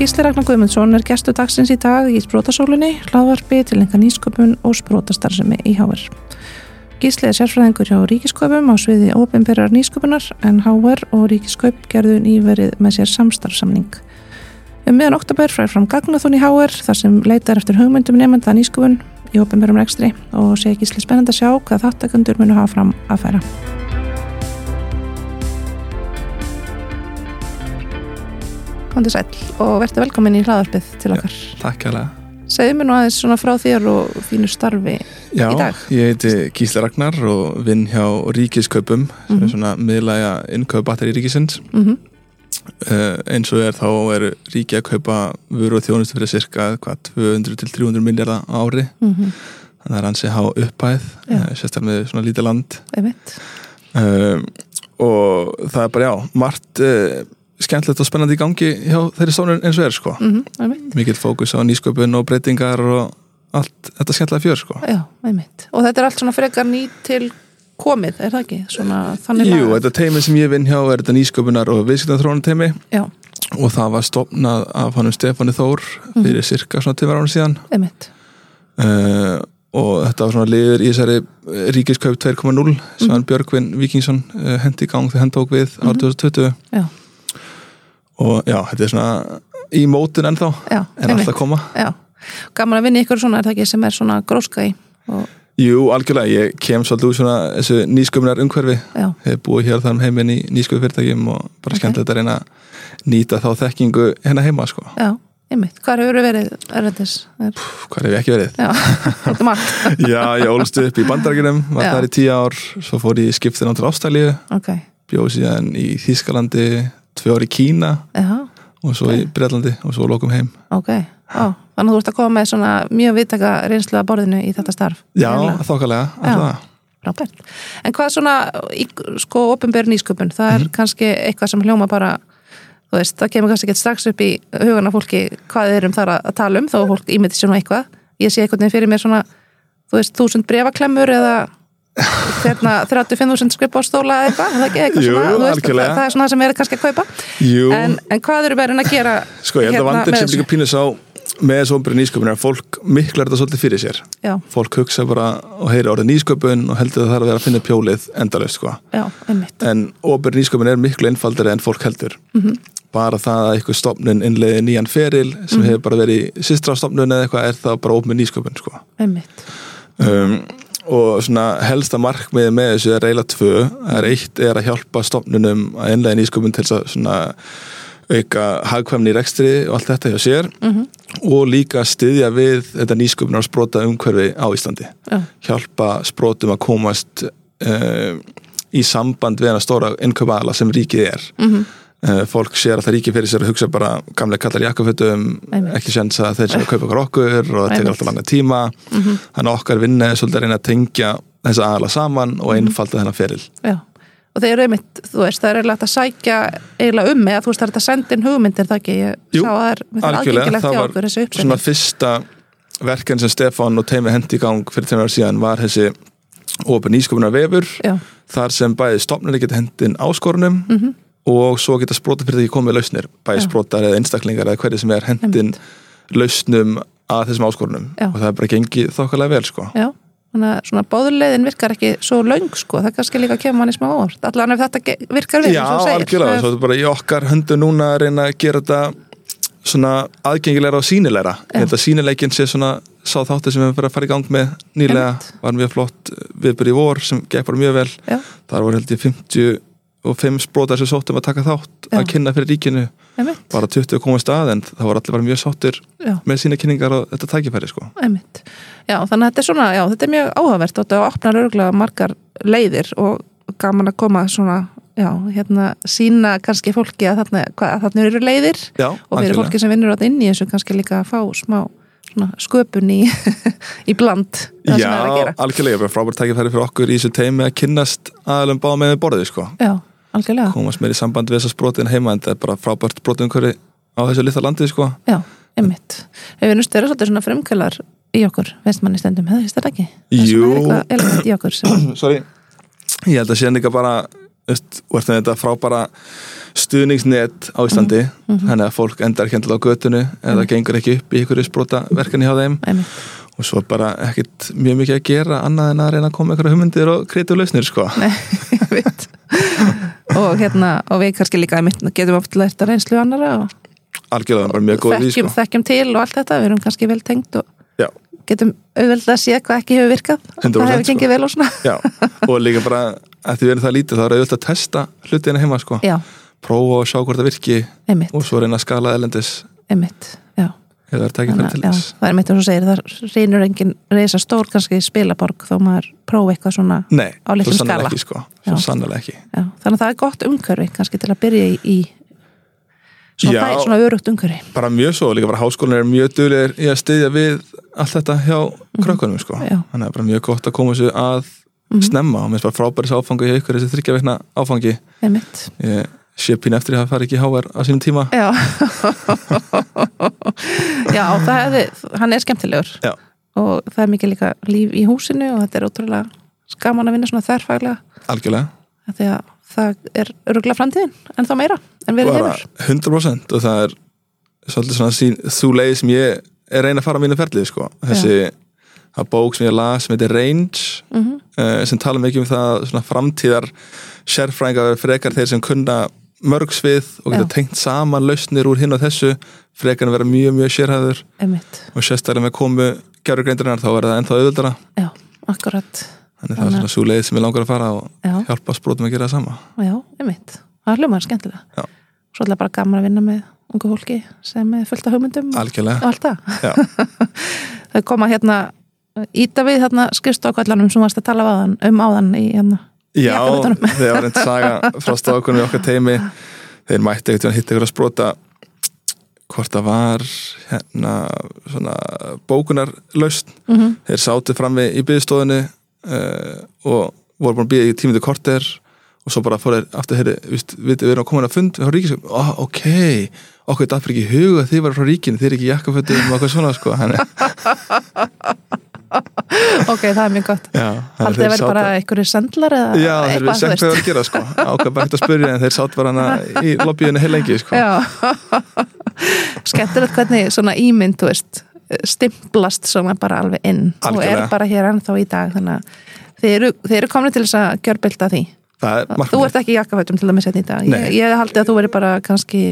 Gísli Ragnar Guðmundsson er gestu dagsins í dag í sprótasólunni, hlaðvarpi til enga nýsköpun og sprótastarsemi í HR. Gísli er sérfræðingur hjá Ríkisköpum á sviði óbyrjar nýsköpunar en HR og Ríkisköp gerðu nýverið með sér samstarfsamning. Um miðan oktober fræður fram gagnathun í HR þar sem leitar eftir hugmyndum nefnda nýsköpun í óbyrjum rekstri og sé Gísli spennand að sjá hvað þáttakundur munu hafa fram að færa. Kondi sæl og verður velkomin í hlaðarpið til okkar. Já, takk það. Segðu mér nú aðeins svona frá þér og þínu starfi Já, í dag. ég heiti Gísli Ragnar og vinn hjá Ríkiskaupum sem Mhm. er svona miðlæga innkaupabatteri ríkisins. Mm -hmm. Uh, eins og er þá eru ríki að kaupa vöru og þjónustu fyrir cirka hvað, 200 til 300 miljardar ári. Mm -hmm. Þannig að það er hansi há upphæð, Já. uh, sérstaklega með svona lítið land. Einmitt. Uh, og það er bara, já, margt skemmtilegt og spennandi í gangi hjá þeirri stofnun eins og er, sko. Mm -hmm. Mikill fókus á nýsköpun og breytingar og allt þetta skemmtilega fjör, sko. Já. Og þetta er allt svona frekar ný til komið, er það ekki? Svona Jú, lagað? þetta teimi sem ég vinn hjá er þetta nýsköpunar og viðskiptaþróunar teimi Já, og það var stopnað af honum Stefáni Þór Mhm. fyrir cirka svona tímar ánum síðan uh, og þetta var svona liður í þessari ríkiskaup 2.0 sem Mhm. hann Björgvin Víkingsson uh, hendi í gang þegar hann tók við Mhm. árið 2020 Já. Og já, þetta er svona í mótin ennþá Já, en alltaf koma Já, gaman að vinna ykkur svona, er það ekki, sem er svona gróska í og, Jú, algjörlega, ég kem svolítið úr svona þessu nýsköpunar umhverfi já, hef búið hér þar um heiminn í nýsköpu fyrirtækjum og bara Ok. skemmtilegt að reyna að nýta þá þekkingu hérna heima sko. já, einmitt. Hvað hefur verið erlendis? Er, Hvað hef ég ekki verið? já, þetta er margt. Já, ég ólst upp í bandarækjunum, var Já. þar í tíu ár, svo fór ég skiptin á til Ástralíu, Ok, bjóð síðan í Þískalandi, tvö ár í Kína já, og svo í Breitlandi og svo lokum heim. ok. Ó, þannig að þú ert að koma með svona mjög viðtaka reynslu að borðinu í þetta starf. Já. Frábært. En hvað svona, sko, opinber nýsköpun, það er Mhm. kannski eitthvað sem hljóma bara, veist, það kemur kannski ekki strax upp í hugana fólki hvað þeir erum þar að, tala um, þá fólk ímyndi sér nú eitthvað. Ég sé veginn fyrir mér svona, þú veist, þúsund brefaklemmur eða hérna 35.000 skrifbástóla eða eitthvað, er það ekki eitthvað Jú, svona, veist, það, það er svona það sem er kannski að kaupa. En, en hvað eru verið að gera sko ég held að hérna vandin með sem líka pínus á með þessu ombyrju nýsköpun er að fólk miklar þetta svolítið fyrir sér. Já, Fólk hugsa bara og heyri orðið nýsköpun og heldur að það er að vera að finna pjólið endalaust sko. já. En ombyrju nýsköpun er miklu einfaldari en fólk heldur. Mhm. Bara það að einhver stopnun innleiði nýjan feril sem hefur bara verið í systra stopnun eða eitthvað er það bara ombyrju nýsköpun sko. Um, og svona helsta markmiði með þessu er eiginlega tvö. Það er eitt er að hjálpa stofnunum að innlega nýsköpun til þess að svona auka hagkvæmni í rekstri og allt þetta hjá sér. Mm og líka styðja við þetta nýsköpunar sprota umhverfi á Íslandi. Já, hjálpa sprotum að komast uh, í samband við hana stóra innkaupaðala sem ríkið er. Mm uh, fólk sér að það ríkið fyrir sér að hugsa bara gamlega kallar jakkafötum ekki sens að þeir sem að kaupa okkur okkur og það tekur alltaf langa tíma. Mhm. þannig að okkar vinna er svolítið að reyna að tengja þessa aðala saman og einfalda þennan feril. Já. Og þeir eru einmitt, þú veist, það er eiginlega að sækja eiginlega um eða þú veist, það er að senda inn hugmyndir, það ekki? Ég Jú, sá að það er, aðgengilegt hjá okkur þessi svona uppsetning. fyrsta verkefni sem Stefán og teimi hendi í gang fyrir tveimur ára síðan var þessi ofin nýsköpunar vefur Já, þar sem bæði stopnarnir geta hendin áskorunum. Mhm, og svo geta sprota fyrir því komið lausnir bæði Já. sprotar eða einstaklingar eða hverju sem er hendin lausnum að þessum áskorunum Já. og það er bara gengið þokkalega vel sko. já. Þannig að svona báðurleiðin virkar ekki svo löng, sko, það kannski líka kemur manni smá orð. Allan ef þetta virkar við, Já, algjörlega, svo er þetta bara í okkar höndu núna að reyna að gera þetta svona aðgengilegra og sínilegra að sínilegin sé svona sá þáttu sem við fyrir að fara í gang með nýlega var mjög flott viðbyrði vor sem bara mjög vel Já. þar voru held ég 55 sprótar sem sóttum að taka þátt Já. að kynna fyrir ríkinu. Einmitt, bara 20 komið stað en það voru allir bara mjög sáttir já, með sína kynningar og þetta tækifæri sko. Já, þannig að þetta er svona, já, þetta er mjög áhugavert. Og þetta opnar örgulega margar leiðir og gaman að koma svona, já, hérna, sína kannski fólki að þarna, hvað, að þarna eru leiðir. Já, og fyrir fólki sem vinnur átt inn í þessu kannski líka að fá smá svona, sköpun í, í bland Já, algjörlega, frábært tækifæri fyrir okkur í þessu teimi að kynnast aðalum báða með borðið sko. Já, algjörlega. komast meir í samband við þessar sprotin heima en það er bara frábært hverju á þessu litla landi sko. Já, einmitt. Ef við nú styrir svolítið svona frumkvælar í okkur, veist manni stendum, hefði þetta ekki? Það sem Jú. er eitthvað element í okkur sem, Sorry Ég held að sé líka bara veist, og eftir þetta frábara stuðningsnet á Íslandi Mhm. þannig að fólk endar ekki endilega á götunni eða gengur ekki upp í sprota verkefni hjá þeim einmitt, og svo er bara ekkit mjög mikið að gera annað en að reyna að koma ykkur hugmyndir og kreatív lausnir sko. Nei, ég veit og hérna, og við kannski líka getum oft lært að reynslu annara og þekkjum, sko. þekkjum til og allt þetta, við erum kannski vel tengt og Já. getum auðvitað að sé hvað ekki hefur virkað 100% það hefur sko. gengið vel og svona Já, og líka bara að því erum það lítið þá er auðvitað að testa hlutina heima sko. prófa og sjá hvort það virki einmitt, og svo reyna að skala elendis einmitt já, eða er tækifæri Þannig, til að- já, þess það er eins og segir það reynur engin reysa stór kannski spilaborg þó maður prófa eitthvað svona Nei, Á litlum svo skala. ekki sko. svo ekki já, þannig að það er gott umhverfi kannski til að byrja í, í svona, Já. svona örugt umhverfi bara mjög svo, líka bara háskólinn er mjög duglegir í að styðja við allt þetta hjá krökkunum sko. Mhm. Já. þannig að er bara mjög gott að koma þessu að Mhm. snemma og mér finnst bara frábæris áfangi hjá ykkur þessi þryggja veikna áfangi ég sé pín eftir að það fari ekki HR á sínum tíma Já Já, það hefði, hann er skemmtilegur. Já. og það er mikið líka líf í húsinu og þetta er ótrúlega skaman að vinna svona þærfaglega algjörlega. Að það er öruglega framtíðin en þá meira en verið hefur. 100% og það er svolítið svona sín, þú leið sem ég er reyna að fara á mínu ferlið sko. þessi það bók sem ég las sem heitir Range mm uh, sem tala mikið um það svona framtíðar sérfræðingar frekar þeir sem kunna mörg svið og geta tengt saman lausnir úr hinn og þessu frekar að vera mjög mjög sérhæður og sérstaklega með komu gerurgreindarinnar þá verður það ennþá auðvöldara já, akkurat. Þannig það er svona svo leið sem ég langar að fara og já, hjálpa sprótum að gera það sama. Já, einmitt. Það er hljómaður skemmtilega. Já. svo er bara gaman að vinna með ungu fólki sem er fullt af hugmyndum og algjörlega allt það. Já. það koma hérna Íta við hérna skrifstokkallanum sem varst að tala um áðan í hérna Já, þegar var einn saga frá stokunum í okkar teimi þeir mætti ekkert að hitta ykkur að sprota hvort það var hérna svona bókunarlaust mm -hmm. þeir sátu frammi í byggstofunni uh, og voru búin að byggja í tíminu korter og svo bara fór þeir aftur, heyri, við, við erum komin að fund frá ríkisum, oh, ok okkur er fyrir ekki í huga að þið var frá ríkinu þið er ekki í jakkafötum og eitthvað svona sko Þannig, ok, það er mjög gott. Haldið þið verið bara einhverju sendlar eða Já, þeir sem veist? hvað var að gera sko. Ákvað bækt að spyrja en þeir sátt bara hana í lobbyinu heil lengi sko. Skemmtilegt hvernig svona ímynd, þú veist stimplast svona bara alveg inn og Algjörlega. er bara hér ennþá í dag þannig að þið eru, eru komin til þess að gjörbylta því. Það er Þú ert ekki í jakkafötum til að missa þetta í dag. Nei. Ég, ég haldi að þú veri bara kannski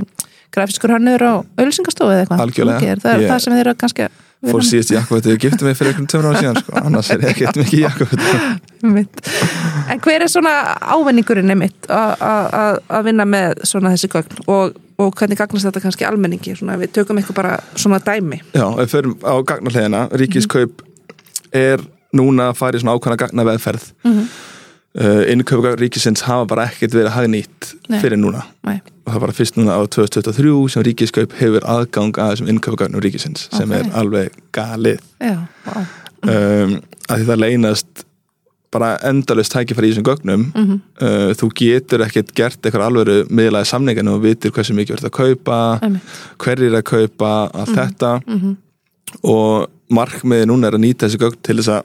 grafiskur hannur á auðlýsingastofu eða eitthvað. Það er Ég- það sem þið eru kannski að Fór síðast í jakkafötu, ég gifti mig fyrir einhvern tömur ára síðan sko. Annars er ég ekkert mikið Einmitt. En hver er svona ávinningurinn einmitt að- vinna með svona þessi gögn? Og, og hvernig gagnast þetta kannski almenningi? Svona við tökum eitthvað bara svona dæmi. Já, við förum á gagnarleðina Ríkiskaup er núna að fara í svona ákvæmna gagnaveðferð. Mm Mhm. Uh, Innkaupa ríkisins hafa bara ekkert verið hagnýtt fyrir núna Nei. og það var fyrst núna á 2023 sem Ríkiskaup hefur aðgang að þessum innkaupa ríkisins sem Ok. er alveg galið Já, vá um, að því það leynast bara endalust tækifæri í þessum gögnum Mhm. uh, þú getur ekkert gert eitthvað alvöru miðlaði samningan og vitir hversu mikið verður að kaupa Einmitt. hverjir er að kaupa allt þetta Mhm. og markmiði núna er að nýta þessi gögn til þess að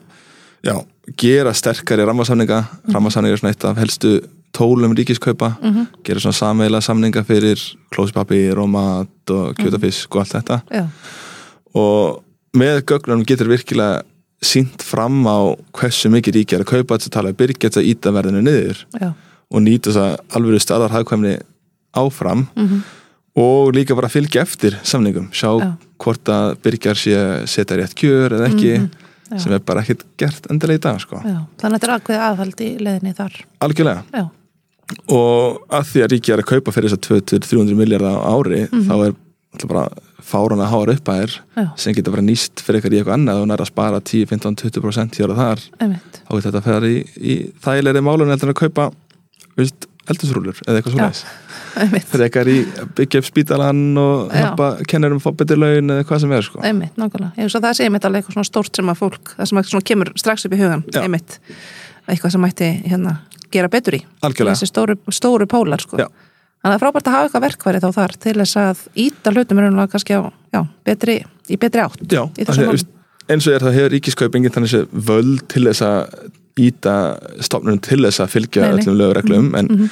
já, gera sterkari rammasamninga. Rammasamninga er svona eitt af helstu tólum ríkiskaupa. Mhm. gera svona sameila samninga fyrir klósipapir og mat og kjötafisk og allt þetta. Já, og með gögnunum getur virkilega sínt fram á hversu mikið ríki er að kaupa. Þess að tala byrgja að íta verðinu niður já, og nýta þess að alveg staðar hagkvæmni áfram. Mhm. og líka bara fylgja eftir samningum. Sjá Já. hvort að byrgjar sé setja rétt kjör eða ekki. Mhm. Já. sem er bara ekkert gert endilega í dag sko. Þannig að þetta er ákveðið aðhald í leðinni þar. Algjörlega. Já, og að því að ríki er að kaupa fyrir þess að 200-300 miljardar á ári Mhm. þá er alltaf bara fáran að hára upp að já, sem getur bara nýst fyrir eitthvað í eitthvað annað. Og nær að spara 10, 15, 20% hér og þar. Einmitt. Þá getur þetta að færa í, í þægilegri málun en að kaupa veist, eldusrúlur eða eitthvað svona fyrir eitthvað í að byggja upp spítalan og kennurum að fá betur laun eða hvað sem er sko. einmitt, nákvæmlega Ég veist að það sé einmitt alveg eitthvað svona stórt sem að fólk það sem að kemur strax upp í hugan Já. einmitt, eitthvað sem mætti hérna gera betur í þessi stóru, stóru pólar sko. Já. að það er frábært að hafa eitthvað verkværi þá þar til þess að íta hlutum er kannski á, já, betri, í betri átt já, að, eins og er það hefur ríkiskaup enginn þannig sé völd til þess að íta stofnunum til þess að fylgja Nei, nei. öllum lögureglum en Mhm.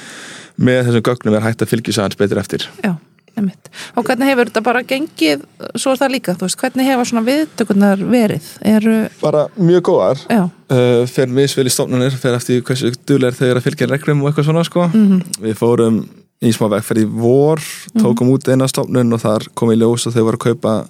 með þessum gögnum er hægt að fylgja sæðans betur eftir Já, einmitt. Og hvernig hefur þetta bara gengið, svo er það líka, þú veist, hvernig hefur svona viðtökurnar verið? Eru, bara mjög góðar já, uh, fer misvel í stofnunir, fer eftir hversu duðlega þeir eru að fylgja reglum og eitthvað svona sko. mhm, við fórum í smá vegferð í vor tókum út eina stofnun og þar kom í ljós og þau voru að kaupa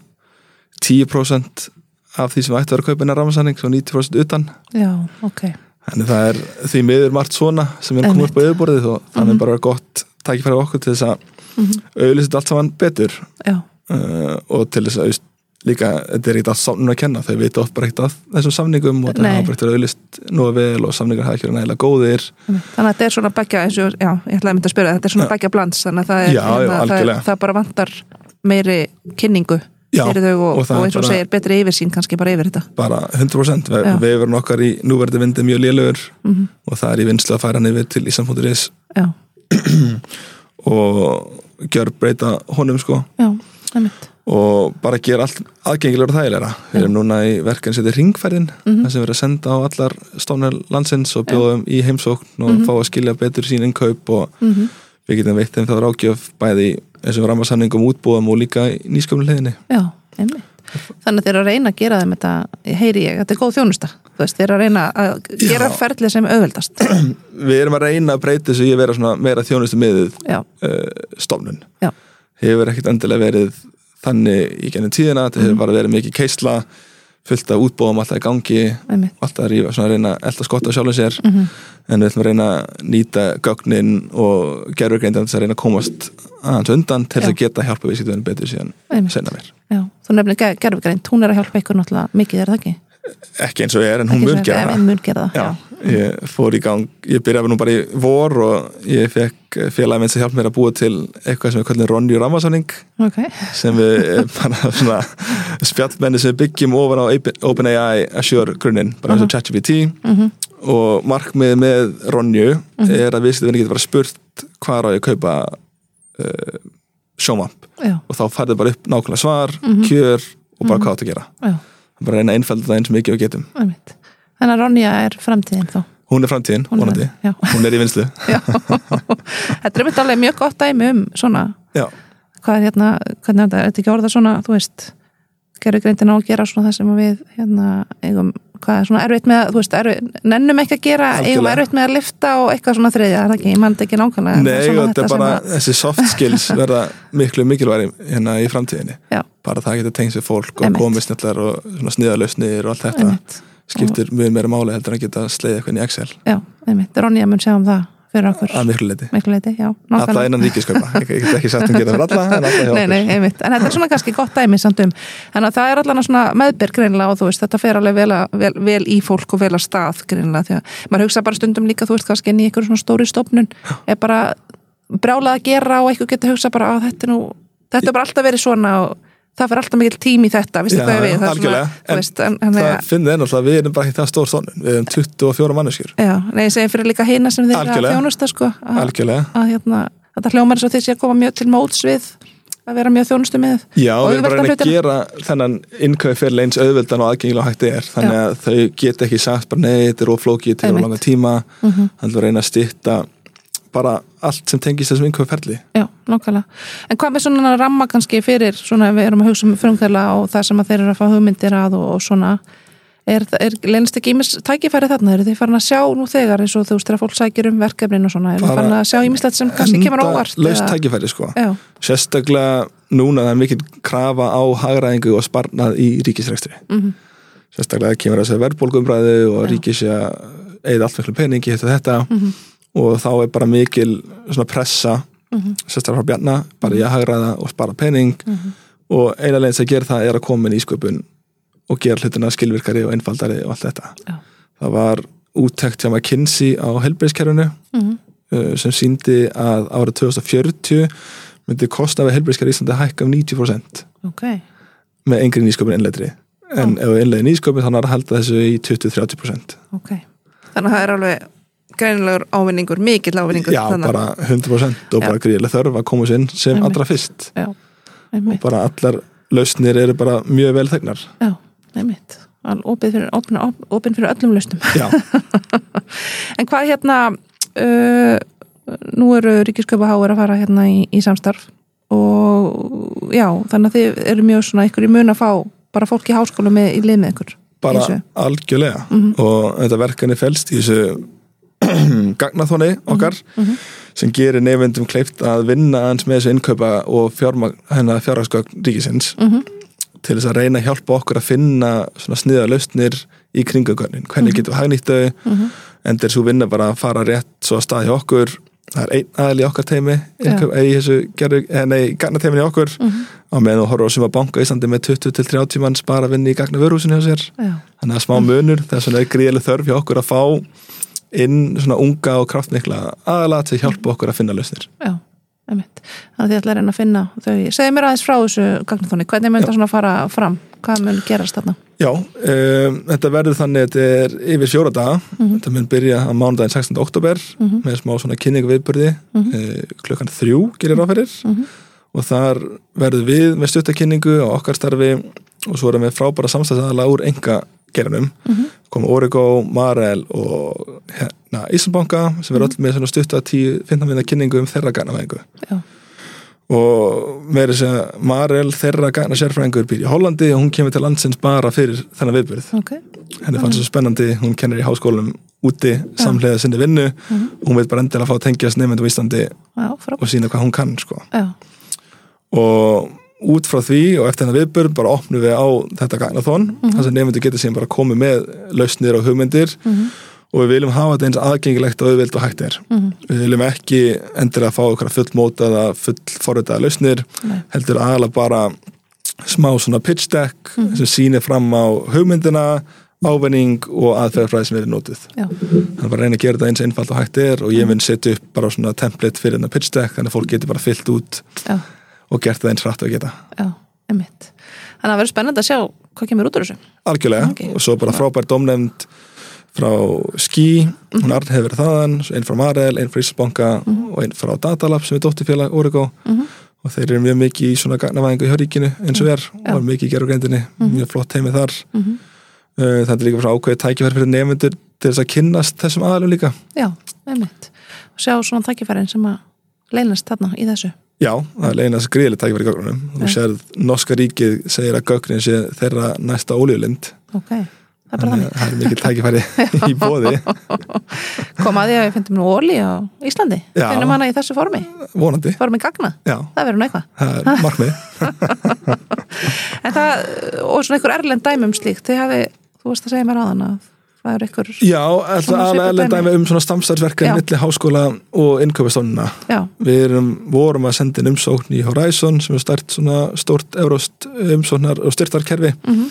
10% af því sem ætti að vera að kaupa innan rammasanning og 90% utan já, ok, Þannig það er því miður margt svona sem er komið upp á yfirborðið og þannig bara gott tækifæri á okkur til þess að Mhm. auðlýsa þetta allt saman betur. Uh, og til þess að líka, þetta er ekkert allt samnum að kenna þau veit oft bara ekkert að þessum samningum og það hafa bara ekkert auðlýst nú vel og samningar hafa ekki verið nægilega góðir. Þannig að þetta er svona begja, eins og, já, ég ætlaði að mynda að spyrja, þetta er svona begja blands, þannig að það er, Já, já, það, algjörlega. það bara vantar meiri kynningu Já, fyrir þau og, og og, það eins og segir betri yfirsýn kannski bara yfir þetta. bara 100% Ve Já. vefurinn okkar í núverði vindi mjög lélugur Mhm. og það er í vinslu að færa hann yfir til Ísland.is og gjör breyta honum sko. Já, og bara gera allt aðgengilegur og þægilegra. Við erum núna í verkefni sem heitir Ringferðin Mhm. þar sem við erum að senda á allar stofnir landsins og bjóðum í heimsókn og fá að skilja betur sín innkaup og mhm, við getum veitt þeim þá rákjöf bæði þessum rammarsamningum útbúðum og líka í nýsköfnu hliðinni já, einmitt. Þannig að þeir að reyna að gera þeim þetta, heyri ég, þetta er góð þjónusta, veist, þeir að reyna að gera Já. ferlið sem auðveldast. við erum að reyna að breyta þessu í að vera svona meira þjónustu Já, uh, stofnun já, hefur ekkert endilega verið þannig í gennum tíðina, þetta hefur bara verið mikið keisla fullt af útbóðum alltaf í gangi einmitt, alltaf að rífa, svona að reyna elda skott á sjálfum sér. Mhm, en við ætlum að reyna að nýta gögnin og gerfurgreindan þess að reyna að komast aðeins undan til þess að geta hjálpa viðskiptunum betur síðan senna mér já. Þú nefnir gerfugreint, hún er að hjálpa ykkur náttúrulega mikið, er það ekki? Ekki eins og ég er en hún mun gera það. Já, já. ég fór í gang, ég byrjaði nú bara í vor og ég fekk félagi minn sem hjálp mér að búa til eitthvað sem við kallum Ronju Rammasáning Ok, sem við eh, bara svona spjallmenni sem byggjum ofan á OpenAI Azure grunninn, bara eins og ChatGPT. Mhm, og markmið með Ronju er að viðskiptinni getur bara spurt hvað er á ég að kaupa uh, sjómamp já, og þá færðu bara upp nákvæmlega svar, Mhm. kjör og bara hvað átt að gera. Já, bara reyna að einfalda það eins mikið og getum. Þannig að Ronja er framtíðin þá. hún er framtíðin, Hún er vonandi, já. hún er í vinslu þetta er mitt alveg mjög gott dæmi um svona, já, hvað er hérna, hvernig er þetta, er þetta ekki orða svona, þú veist, á að gera svona það sem við, hérna, eigum, hvað er svona erfitt með, að, þú veist, erfitt, nennum ekki að gera, eigum Algjörlega. erfitt með að lifta og eitthvað svona þriðja, er það ekki, ég þetta ekki nákvæmlega. nei og þetta er bara sem þessi soft skills verða miklu mikilværi hérna í framtíðinni. Já, bara það getur tengst við fólk og Einmitt. komist snillar og svona sniðalösnir og allt þetta einmitt, skiptir mjög meira máli heldur en að geta sleið eitthvað í Excel. Já, einmitt, Ronja mun sjá um það fyrir okkur, að miklu leiti miklu leiti, nákvæmlega. innan ríkiskaupa, ég get ekki sagt um geta fyrir alla en alla hjá Nei, nei, okkur. einmitt, en þetta er svona kannski gott dæmi samt um, en að það er allan svona meðbyrg greinlega og þú veist, þetta fer alveg vel, að, vel, vel í fólk og vel að stað greinlega, því að maður hugsa bara stundum líka, þú veist, kannski inn í einhverjum svona stóri stofnun. Er bara brjálað að gera og eitthvað getur hugsa bara að þetta nú, þetta er bara alltaf verið svona og það fer alltaf mikil tím í þetta, Já, hvað ég við, það er algjörlega. svona, veist, en, en, það finnir enn alltaf að við erum bara ekki það stór stofnun við erum 24 manneskjur. Já, nei, ég segi fyrir líka hina sem þeir að þjónusta, sko, að, algjörlega. að hérna, þetta hljómar eins og þeir sé að koma mjög til móts við að vera mjög þjónustu með. Já, Og við erum bara að að gera þennan innkauð fyrir eins auðveldan og aðgengilega hægt er. Þannig að þau geta ekki sagt bara nei, þetta er oflókið til Einmitt. of langa tíma. Mhm. þannig að reyna að stýtta bara allt sem tengist þessum innkauð ferli. Já, nákvæmlega. En hvað með svona ramma kannski fyrir svona við erum að hugsa um frumkvæðla og það sem að þeir eru að fá hugmyndir að og, og svona er, er leynist ekki ímis tækifæri þarna, eru þið farin að sjá nú þegar eins og þú veist þegar fólk sækir um verkefnin og svona, eru þið farin að sjá ímislegt sem kannski kemur á óvart? laust eða- tækifæri sko. Já, sérstaklega núna það er mikil krafa á hagræðingu og sparnað í ríkisrekstri. Mhm, sérstaklega kemur þess að verðbólgumræðu og ríkis eða miklu peningi og þetta. Mhm, og þá er bara mikil svona pressa mhm, sérstaklega frá Bjarna, bara í að hagraða og spara pening. Mhm. og eina leginn sem gera það er að koma inn í sköpun og gera hlutina skilvirkari og einfaldari og allt þetta. Já. það var úttekt hjá McKinsey á helbriðskerfinu mhm, uh, sem síndi að árið 2040 myndi kostnaði helbriðsker í Íslandi að hækka um 90% ok, með engri nýsköpun innleitri en ef við innleiði nýsköpun þannig er að halda þessu í 20-30% ok. Þannig að það er alveg greinilegur ávinningur, mikill ávinningur. Já, þannig bara 100% og bara gríðilega þörf að koma sér inn sem Einmitt. allra fyrst Já, einmitt. bara allar lausnir eru bara mjög vel þegnar Já, einmitt. opið fyrir, opin, opin fyrir öllum lausnum en hvað hérna uh, nú eru ríkisköpa háir að fara hérna í, í samstarf og já, þannig að þið eru mjög svona ykkur í mun að fá bara fólk í háskóla með í lið með ykkur bara í þessu. algjörlega og þetta verkefni felst í þessu gagnaþóni okkar sem gerir nefndum kleift að vinna hans með þessu innkaupa og fjárhagsgögn ríkisins til þess að reyna að hjálpa okkur að finna svona sniða lausnir í kringugögnin, hvernig getum við hagnýtt þau? En þeir svo vinna bara að fara rétt svo að staði okkur. Það er einn aðal í okkar teimi þessu gerðu, eh, nei, gagnateiminu í okkur. Á meðan þú horfður á sem að banka í Íslandi með 20-30 manns bara að vinna í gagna vörhúsinu hjá sér. Já, þannig að smá munur, það er svona gríðileg þörf hjá okkur að fá inn svona unga og kraftmikla aðalat að hjálpa okkur að finna lausnir. Já, einmitt. Þannig að þið ætla að reyna að finna þau. Segðu mér aðeins frá þessu gagnaþóni hvernig mun það svona fara fram? Hvað mun gerast þarna? Já, um, þetta verður þannig að þetta er yfir fjóra daga. Þetta mun byrja á mánudaginn 16. oktober með smá svona kynningu viðbörði uh, klukkan þrjú gerir ráfærir og þar verður við með stuttakynningu á okkar starfi og svo erum við frábæra samstæðsæðala úr enga geranum koma Origo, Marel og hérna, Íslandbanka sem verður öll með svona stutta 10-15 minna kynningu um þeirra ganavæðingu já, og með þess að Marel þeirra gana sérfræðingur býr í Hollandi og hún kemur til landsins bara fyrir þennan viðbyrð ok, henni fannst svo spennandi, hún kennir í háskólum úti samlega sinni vinnu. Hún veit bara endilega að fá að tengjast nefndu á Íslandi já, og sína hvað hún kann sko. og út frá því og eftir þennan viðbyrð bara opnum við á þetta gagnathon þar sem nefndu getur síðan bara komið með lausnir og hugmyndir. Og við viljum hafa þetta eins aðgengilegt og auðvild og hægt er. Við viljum ekki endilega fá okkar fullmótaða, fullforritaða lausnir Nei. heldur aðalega bara smá svona pitch deck sem sýnir fram á hugmyndina ávenning og aðferðarfræði sem er notuð. Já, þannig bara að reyna að gera þetta eins einfalt og hægt er og ég mun setja upp bara svona template fyrir þennan pitch deck þannig að fólk getur bara fyllt út já, og gert það eins rætt að geta. Já, einmitt. Þannig að það verður spennandi að sjá hvað kemur út úr þessu. Algjörlega Ok. og svo bara frábær domnefnd frá Ski. Hún Arn hefur verið þaðan, einn frá Marel einn frá Íslandsbanka og einn frá Datalab sem er dóttirfélag Origo. Og þeir eru mjög mikið í svona gagnavæðingu hjá ríkinu eins og er og er mikið í gerugreindinni mjög flott heimið þar. Uh, þetta er líka frá ákveðið tækifæri fyrir nefnendur til þess að kynnast þessum aðalum líka. Já, einmitt. Og sjá svona tækifærin sem að leynast þarna í þessu Já, það er leiðin að skriðileg tækifæri í gögnunum. Þú sérð, norska ríkið segir að gögnin sé þeirra næsta ólíulind ok, það er bara þannig þannig. að það er mikið tækifæri í bóði koma að við finnum nú óli á Íslandi. Já. finnum hana í þessu formi. Vonandi, formi gagna, já, það verður eitthvað. Það er markmið en það, og svona einhver erlend dæmi um slíkt þið hafi, þú veist að segja mér aðan að er einhver Já, aðlega um svona stamstarfsverkefni Já. milli háskóla og innköpastofnuna Við erum, vorum að senda inn umsókn í Horizon sem er stært svona stort euróst umsóknar og styrtarkerfi Mhm.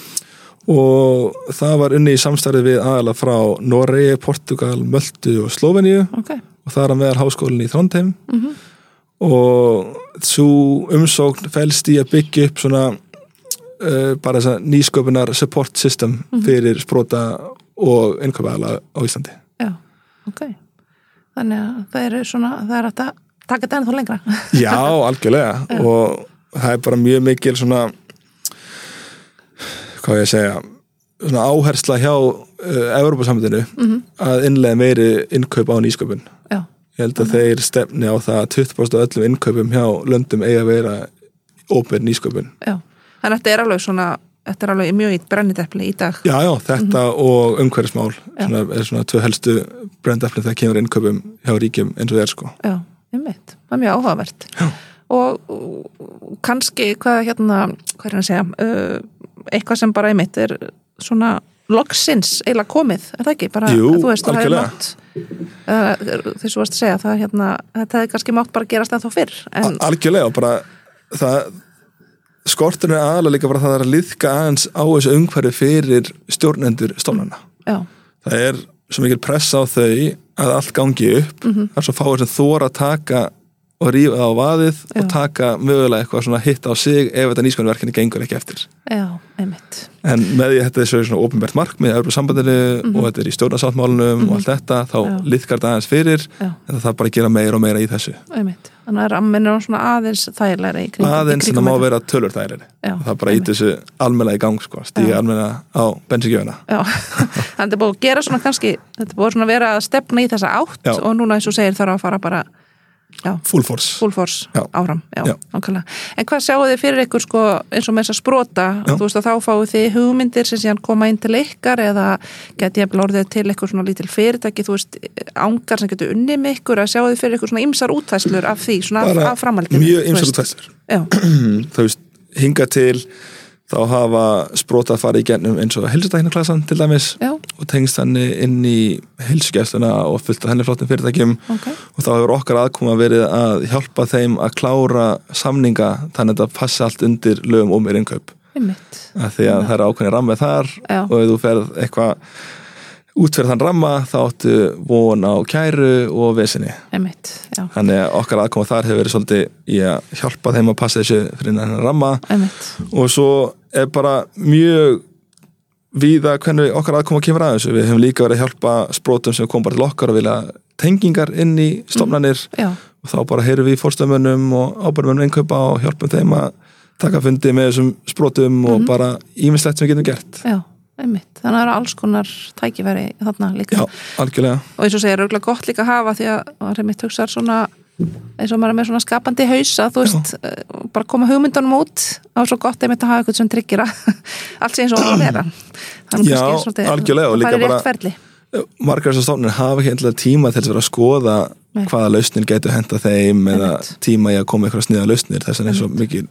og það var unni í samstarfið við aðalega frá Noregi, Portugal, Möltu og Sloveníu ok og það er að meðal háskólinn í Þrándheim Mhm. og svo umsókn fælst í að byggja upp svona uh, bara þess að nýsköpunar support system Mhm. fyrir sprota og innköpaðala á Íslandi. Já, ok. Þannig að það er svona, það er að ta- taka þetta ennþá lengra. Já, algjörlega. Og það er bara mjög mikil svona hvað ég segja svona áhersla hjá uh, Európa-samhættinu að innlega meiri innkaup á nýsköpun. Já, ég held að þeir stefni á það að 20% af öllum innkaupum hjá löndum eiga að vera óbyrð nýsköpun. Já, þannig að þetta er alveg svona þetta er alveg mjög í brennidepli í dag. Já, já, þetta og umhverfismál svona, er svona tvö helstu brendefni þegar kemur innkaupum hjá ríkjum eins og þeir sko. Já, einmitt, það er mjög áhugavert. Já. og kannski hvað hérna, hvað er hann að segja? Uh, eitthvað sem bara einmitt er svona loksins eiginlega komið, er það ekki? Bara, Jú, þú veist, það algjörlega. uh, þess að varst að segja það hérna, þetta hefði kannski mátt bara gerast ennþá fyrr en, Al- Algjörlega og bara það skorturinn er aðalega líka bara það er að liðka aðeins á þessu umhverfi fyrir stjórnendur stofnana. Já, það er svo mikil pressa á þau að allt gangi upp. Mhm. það er svo fáið sem þóra að taka og rífa það á vaðið Já. og taka mögulega eitthvað svona hitt á sig ef þetta nýsköpunarverkefni gengur ekki eftir. Já, einmitt. En með því að þetta er svo svona ofinbært markmið Európa sambandinu og þetta er í stjórnarsáttmálunum og allt þetta, þá Mhm. Já. liðkar þetta aðeins fyrir já, en það þarf bara að gera meira og meira í þessu. Einmitt. Þannig að rammin er svona aðeins þægilegri í kringum- í aðeins en það má vera tölur þægilegri. Það bara íta þessu almenna í gang sko, Já. almenna á bensingjöfuna Já, þannig að þetta búið að gera svona kannski, þetta búið svona að vera að stefna í þessa átt og núna eins og segir þarf að fara bara já, full force full force Já. áfram, já, Já. nákvæmlega. En hvað sjáu þið fyrir ykkur sko eins og með þess að sprota, þú veist að þá fáu þið hugmyndir sem síðan koma inn til ykkar eða geti ég orðið til ykkur svona lítil fyrirtæki, þú veist, ángar sem getur unnið með ykkur að sjáu þið fyrir ykkur svona ymsar útfæslur af því, svona af, af framhaldinu. mjög ymsar veist. útfæslur Já, þú veist, hinga til þá hafa sprota að fara í gennum eins og helsutæknaklassan til dæmis já, og tengst henni inn í heilsugjæsluna og fullt af henni flottum fyrirtækjum ok, og þá hefur okkar aðkoma verið að hjálpa þeim að klára samninga þannig að þetta passi allt undir lögum og einmitt. að því að það er ákveðin rammið þar Já. og ef þú ferð eitthvað út fyrir þann ramma þá áttu von á kæru og vesinni. Einmitt, þannig að okkar aðkoma þar hefur verið svolítið í að hjálpa þeim að passa þessu fyrir hennar ramma. Einmitt, og svo er bara mjög víða hvernig okkar aðkoma kemur að þessu. Við hefum líka verið að hjálpa sprótum sem kom bara til okkar og vilja tengingar inn í stofnanir. já, og þá bara heyrum við fórstöðmönnum og ábærmönnum innkaupa og hjálpum þeim að taka fundi með þessum sprótum og bara ímislegt sem við getum gert. Já, einmitt. Þannig að það eru alls konar tækifæri þarna líka. Já, algjörlega. Og eins og segir, auðvitað gott líka að hafa því að það er mitt hugsar svona eins og maður er með svona skapandi hausa þú veist, eh, bara koma hugmyndunum út. Og svo gott einmitt að hafa eitthvað sem tryggir að allt sé eins og að vera. Þannig Já, og það færi rétt ferli. margar þessar stofnir hafa ekki endilega tíma til að vera að skoða Nei. hvaða lausnir getur henda þeim eða tíma í að koma ykkur að sniða lausnir. Þess vegna er svo mikil,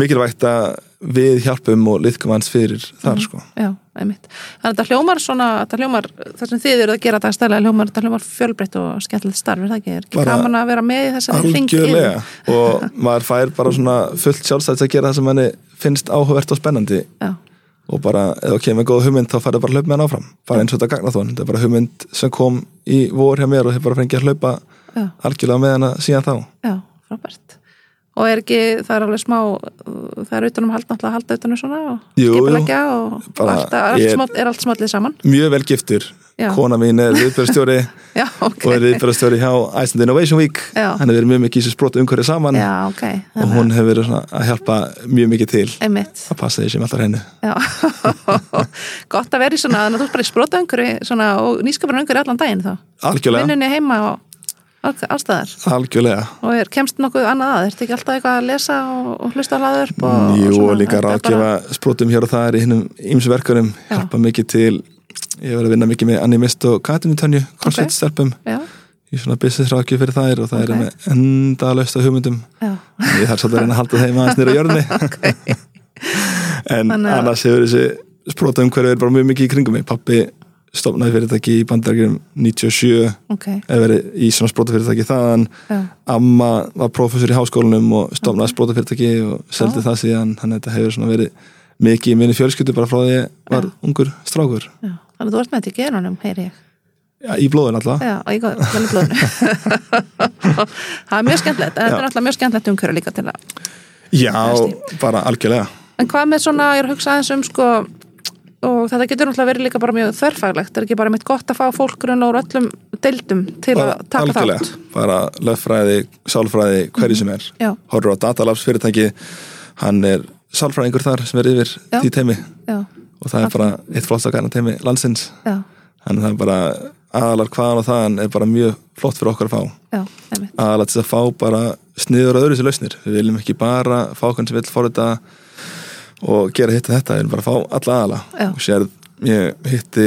mikilvægt að við hjálpum og liðkum hans fyrir þar sko. Já, einmitt. Þannig að þetta hljómar svona, þetta hljómar, það sem þið eru að gera þetta stælega hljómar, þetta hljómar fjölbreytt og skemmtilegt starf, er það ekki? Er ekki Bara gaman að vera með í þessari hring algjörlega. Og maður fær bara svona fullt sjálfstæðis að gera það sem henni finnst áhugavert og spennandi. Já, og bara það kemur góð hugmynd þá færðu bara að hlaupa með hann áfram. Bara eins og þetta gagna þó þetta er bara hugmynd sem kom í vor hjá mér og þið bara fengið að hlaupa algjörlega með hana síðan þá. Já. Og er ekki, það er alveg smá, það er utanum hald náttúrulega að halda utanum svona og skipulegja og, Bara, allt, er, allt small, er allt smallið saman. mjög vel giftur Já. kona mín er viðbjörnstjóri Já, ok. og er viðbjörnstjóri hjá Iceland Innovation Week hann hefur verið mjög mikið í þessu sprótu umhverju saman Já, ok. og hún hefur verið svona að hjálpa mjög mikið til Einmitt. að passa því sem alltaf hennu Já, gott að vera í svona, ert bara í sprota svona, og nýskapur öngur allan daginn þá. algjörlega, Vinnunni heima og allstaðar. algjörlega. Og er, kemst nokkuð annað að, ertu ekki alltaf eitthvað að lesa og, og hlusta að og, Jú, og líka þetta er ráðgefa sprótum hér og þar í hinnum ýmsverkurum Já. hjálpa mikið til. Ég verið að vinna mikið með Animist og Katinu Tönju crossfit Ok. stelpum bara, í svona business ráðgjöf fyrir þær og það Ok. er með endalösta hugmyndum. Já, já, ég þarf svolítið að reyna að halda þeim aðeins nýra jörni en annars hefur þessi spróta umhverju er bara mjög mikið í kringum mig. Pappi stofnaði fyrirtæki í bandarækjum 97 ok, eða verið í svona spróta fyrirtæki þaðan já, amma var prófessor í háskólanum og stofnaði okay. spróta fyrirtæki og seldi Já. það síðan þannig að þetta hefur svona verið mikið í minni fjölskyldu bara frá því ég var Já. ungur strákur. Þannig að þú ert með þetta í gerunum, heyri ég. Já, í blóðun alltaf Já, í blóðinu. það er mjög skemmtilegt, þetta er náttúrulega mjög skemmtilegt umhverju líka til að Já, bara algjörlega En hvað með svona, ég er að hugsa aðeins um sko, og þetta getur náttúrulega verið líka bara mjög þverfaglegt, er ekki bara mitt gott að fá fólk grunn úr öllum deildum til bara að taka algjörlega, þátt bara löffræði, sálfræði, hverju sem er. Já, horfur á Datalabs fyrirtæki hann er sálfræðingur þar sem er yfir Já. því teimi já, og það er bara eitt flott að gæna teimi landsins það er bara aðalar hvaðan og þaðan er bara mjög flott fyrir okkur að fá. Aðalar til að fá bara sniður og öðru sér lausnir. Við viljum ekki bara fá hvern sem vill fórita og gera hitt þetta viljum bara fá alla aðala Já. og sér, ég hitti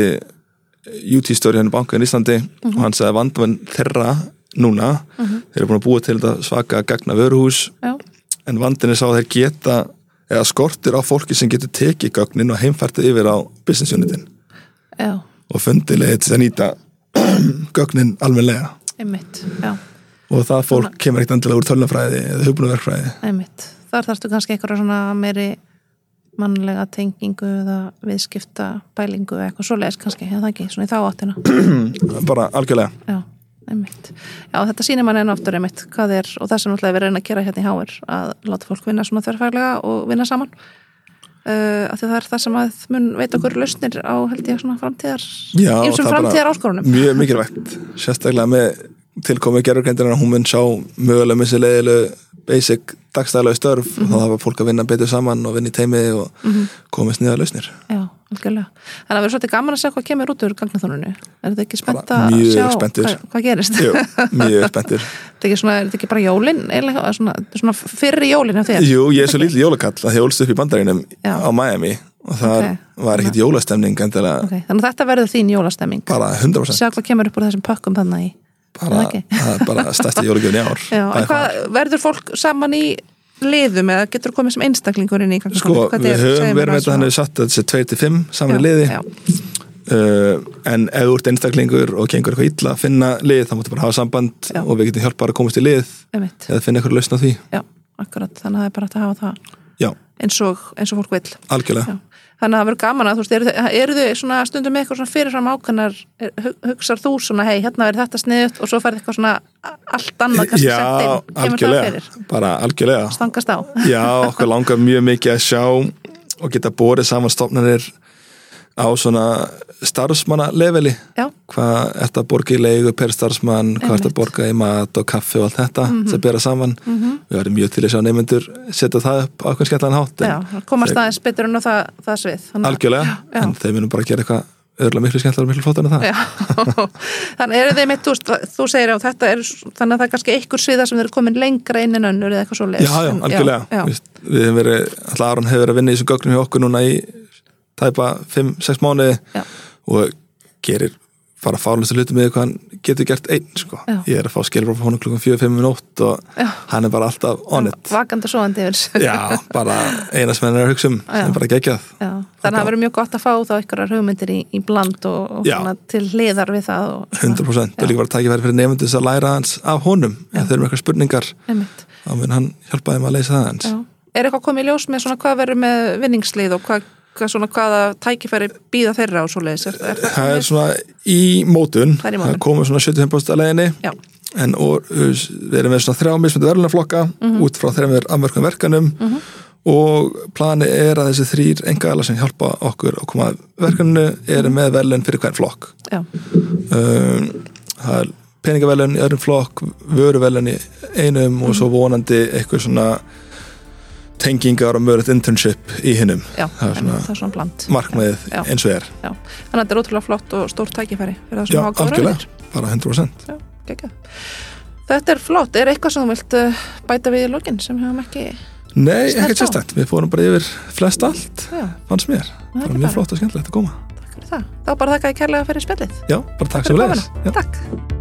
UT-stóri henni bankaðin í Íslandi Mhm. og hann sagði vandamenn þeirra núna, þeir eru búin að búa til þetta svaka gagna vöruhús Já, en vandin er sá að þeir geta eða skortir á fólki sem getur tekið gögnin og heimfærtið yfir á business unitin já, og fundið leið til að nýta einmitt Já, og það fólk kemur ekkert endilega úr tölnafræði eða hugbúnaverkfræði einmitt. Þar þarftu kannski eitthvað svona meiri mannlega tengingu eða viðskipta bælingu eða eitthvað svoleiðis kannski, eða það ekki, svona í þá áttina bara algjörlega. Já. Já, þetta sýnir mann enn aftur einmitt hvað er og það sem náttúrulega við reyna að gera hérna í HR að láta fólk vinna svona þverfælega og vinna saman. Uh, af því það er það sem að mun veit okkur lausnir á held ég svona framtíðar bara framtíðar áskorunum Mjög mikilvægt, sérstaklega með tilkomið gerurgreindir að hún mun sjá mögulega sér leiðilegu basic dagstæðlega störf og þá hafa fólk að vinna betur saman og vinna í teimi og komast niður lausnir Já, algjörlega. Þannig að það verður svolítið gaman að sjá hvað kemur út úr gagnaþónunu. Er þetta ekki spennt að sjá hvað, hvað gerist? Jú, mjög spenntur Þetta ekki svona, er þetta ekki bara jólin? Eiginlega, svona, svona fyrri jólin af þér? Jú, ég er svo lítil jólakall að ég ólst upp í bandarinum Já. á Miami og það Ok. var ekkit jólastemning endilega Ok, þannig að þetta verður þín jólastemming. bara 100% Sjá hvað kemur upp úr þessum pökkum þannig. Bara, er bara stærsti jólagjöfn í ár Já, er hvað, verður fólk saman í liðum eða getur komið sem einstaklingur inn í það. Sko, við höfum verið með þetta hann við satt sé 2-5 saman í liði Já, uh, en ef þú ert einstaklingur og gengur eitthvað illa að finna lið þá máttu bara hafa samband Já. og við getum hjálpað að komast í lið einmitt. eða finna eitthvað lausn á því Já, akkurat. Þannig að það er bara að hafa það Já, eins og, eins og fólk vill. algjörlega Já. Þannig að það verður gaman að, þú veist, eru, eru þau svona stundum með eitthvað svona fyrirfram ákannar, hugsar þú svona, hei, hérna verður þetta sniðut og svo færði eitthvað svona allt annað kannski sett inn. Kemur það fyrir? bara algjörlega Stangast á. Já, okkur langar mjög mikið að sjá og geta borið saman stofnanir á svona starfsmannaleveli. Já, hvað ert að borga í leigu per starfsmann hvað ert að borga í mat og kaffi og allt þetta sem bera saman. Við verðum mjög til að sjá nefnendur setja það upp á eitthvað skemmtlan hátt já, komast þeir- aðeins betur en það, það svið. Þannig algjörlega, Já. en þeir munum bara gera eitthvað öðrulega miklu skemmtlar og miklu flottar en það. Þannig eru þeim eitt, þú, þú segir á þetta er, þannig að það er kannski einhver sviða sem þeir eru komin lengra inn en önnur eða eitthvað svo leis. Já, algjörlega. Við hefum verið, alltaf tæpa 5-6 mánuði Já. og gerir fara fárlustu hluti með hvað hann getur gert einn sko. Ég er að fá skilur frá honum klukkan 4-5 minút og Já. hann er bara alltaf on it. vakandi og svoandi yfir. Já, bara eina sem hann er að hugsa um. Sem bara geggjað. Já, þannig að það verður mjög gott að fá þá ykkurar hugmyndir í, í bland og, og til hliðar við það og, 100% og líka bara tækifæri fyrir nefndis að læra hans af honum. Ef þau eru með eitthvað spurningar þá mun hann hjálpa þeim að leysa það hans já. Er eitthvað komið í ljós með svona hvað verður með vinningslið og hvað, hvað svona hvaða tækifæri býða þeirra og svo leiðis? Er, er það Það er svona í mótun. Það það komur svona 75% að leiðinni. Já, en og, við erum með svona þrjá mismöndu verðlunaflokka Mhm. út frá þreymur afmörkum verkanum og plani er að þessi þrýr engaðala sem hjálpa okkur að koma að verkaninu eru með verðlun fyrir hvern flokk. Um, það er peningaverðlun í öðrum flokk vöruverðlun í einum og Mhm. svo vonandi eitthvað svona tengingar og mögulegt internship í hinnum Það er svona svona bland. markmiðið eins og er Já, þannig að þetta er ótrúlega flott og stórt tækifæri fyrir það sem Já, hafa góður auðvitað. bara 100% Já. Þetta er flott, er eitthvað sem þú vilt uh, bæta við í lokin sem hefum ekki, Nei, ekkert á. sérstætt, við fórum bara yfir flest allt, já, fannst mér það ekki mjög flott og skemmtilegt að koma takk fyrir það. Þá bara þakka ég kærlega fyrir spjallið. Já, bara takk sem Fyrir við komuna. Takk.